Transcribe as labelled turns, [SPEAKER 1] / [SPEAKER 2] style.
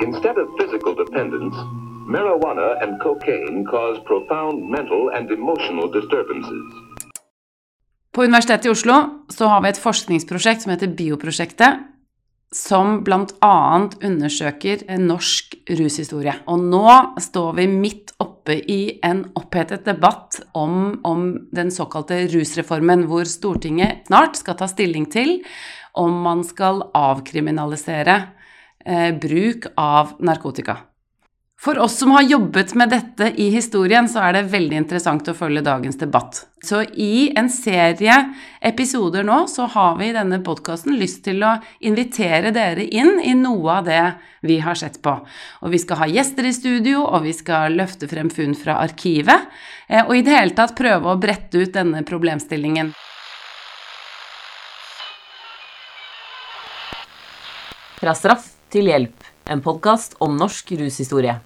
[SPEAKER 1] Instead of physical dependence, marijuana and cocaine cause profound mental and emotional disturbances.
[SPEAKER 2] På Universitetet i Oslo så har vi et forskningsprosjekt som heter Bioprosjektet, som bl.a. undersøker norsk rushistorie. Og nå står vi midt oppe i en opphetet debatt om, om den såkalte rusreformen, hvor Stortinget snart skal ta stilling til om man skal avkriminalisere eh, bruk av narkotika. For oss som har jobbet med dette i historien, så er det veldig interessant å følge dagens debatt. Så i en serie episoder nå så har vi i denne podkasten lyst til å invitere dere inn i noe av det vi har sett på. Og vi skal ha gjester i studio, og vi skal løfte frem funn fra arkivet. eh, Og i det hele tatt prøve å brette ut denne problemstillingen.
[SPEAKER 3] Fra straff til hjelp, en podkast om norsk rushistorie.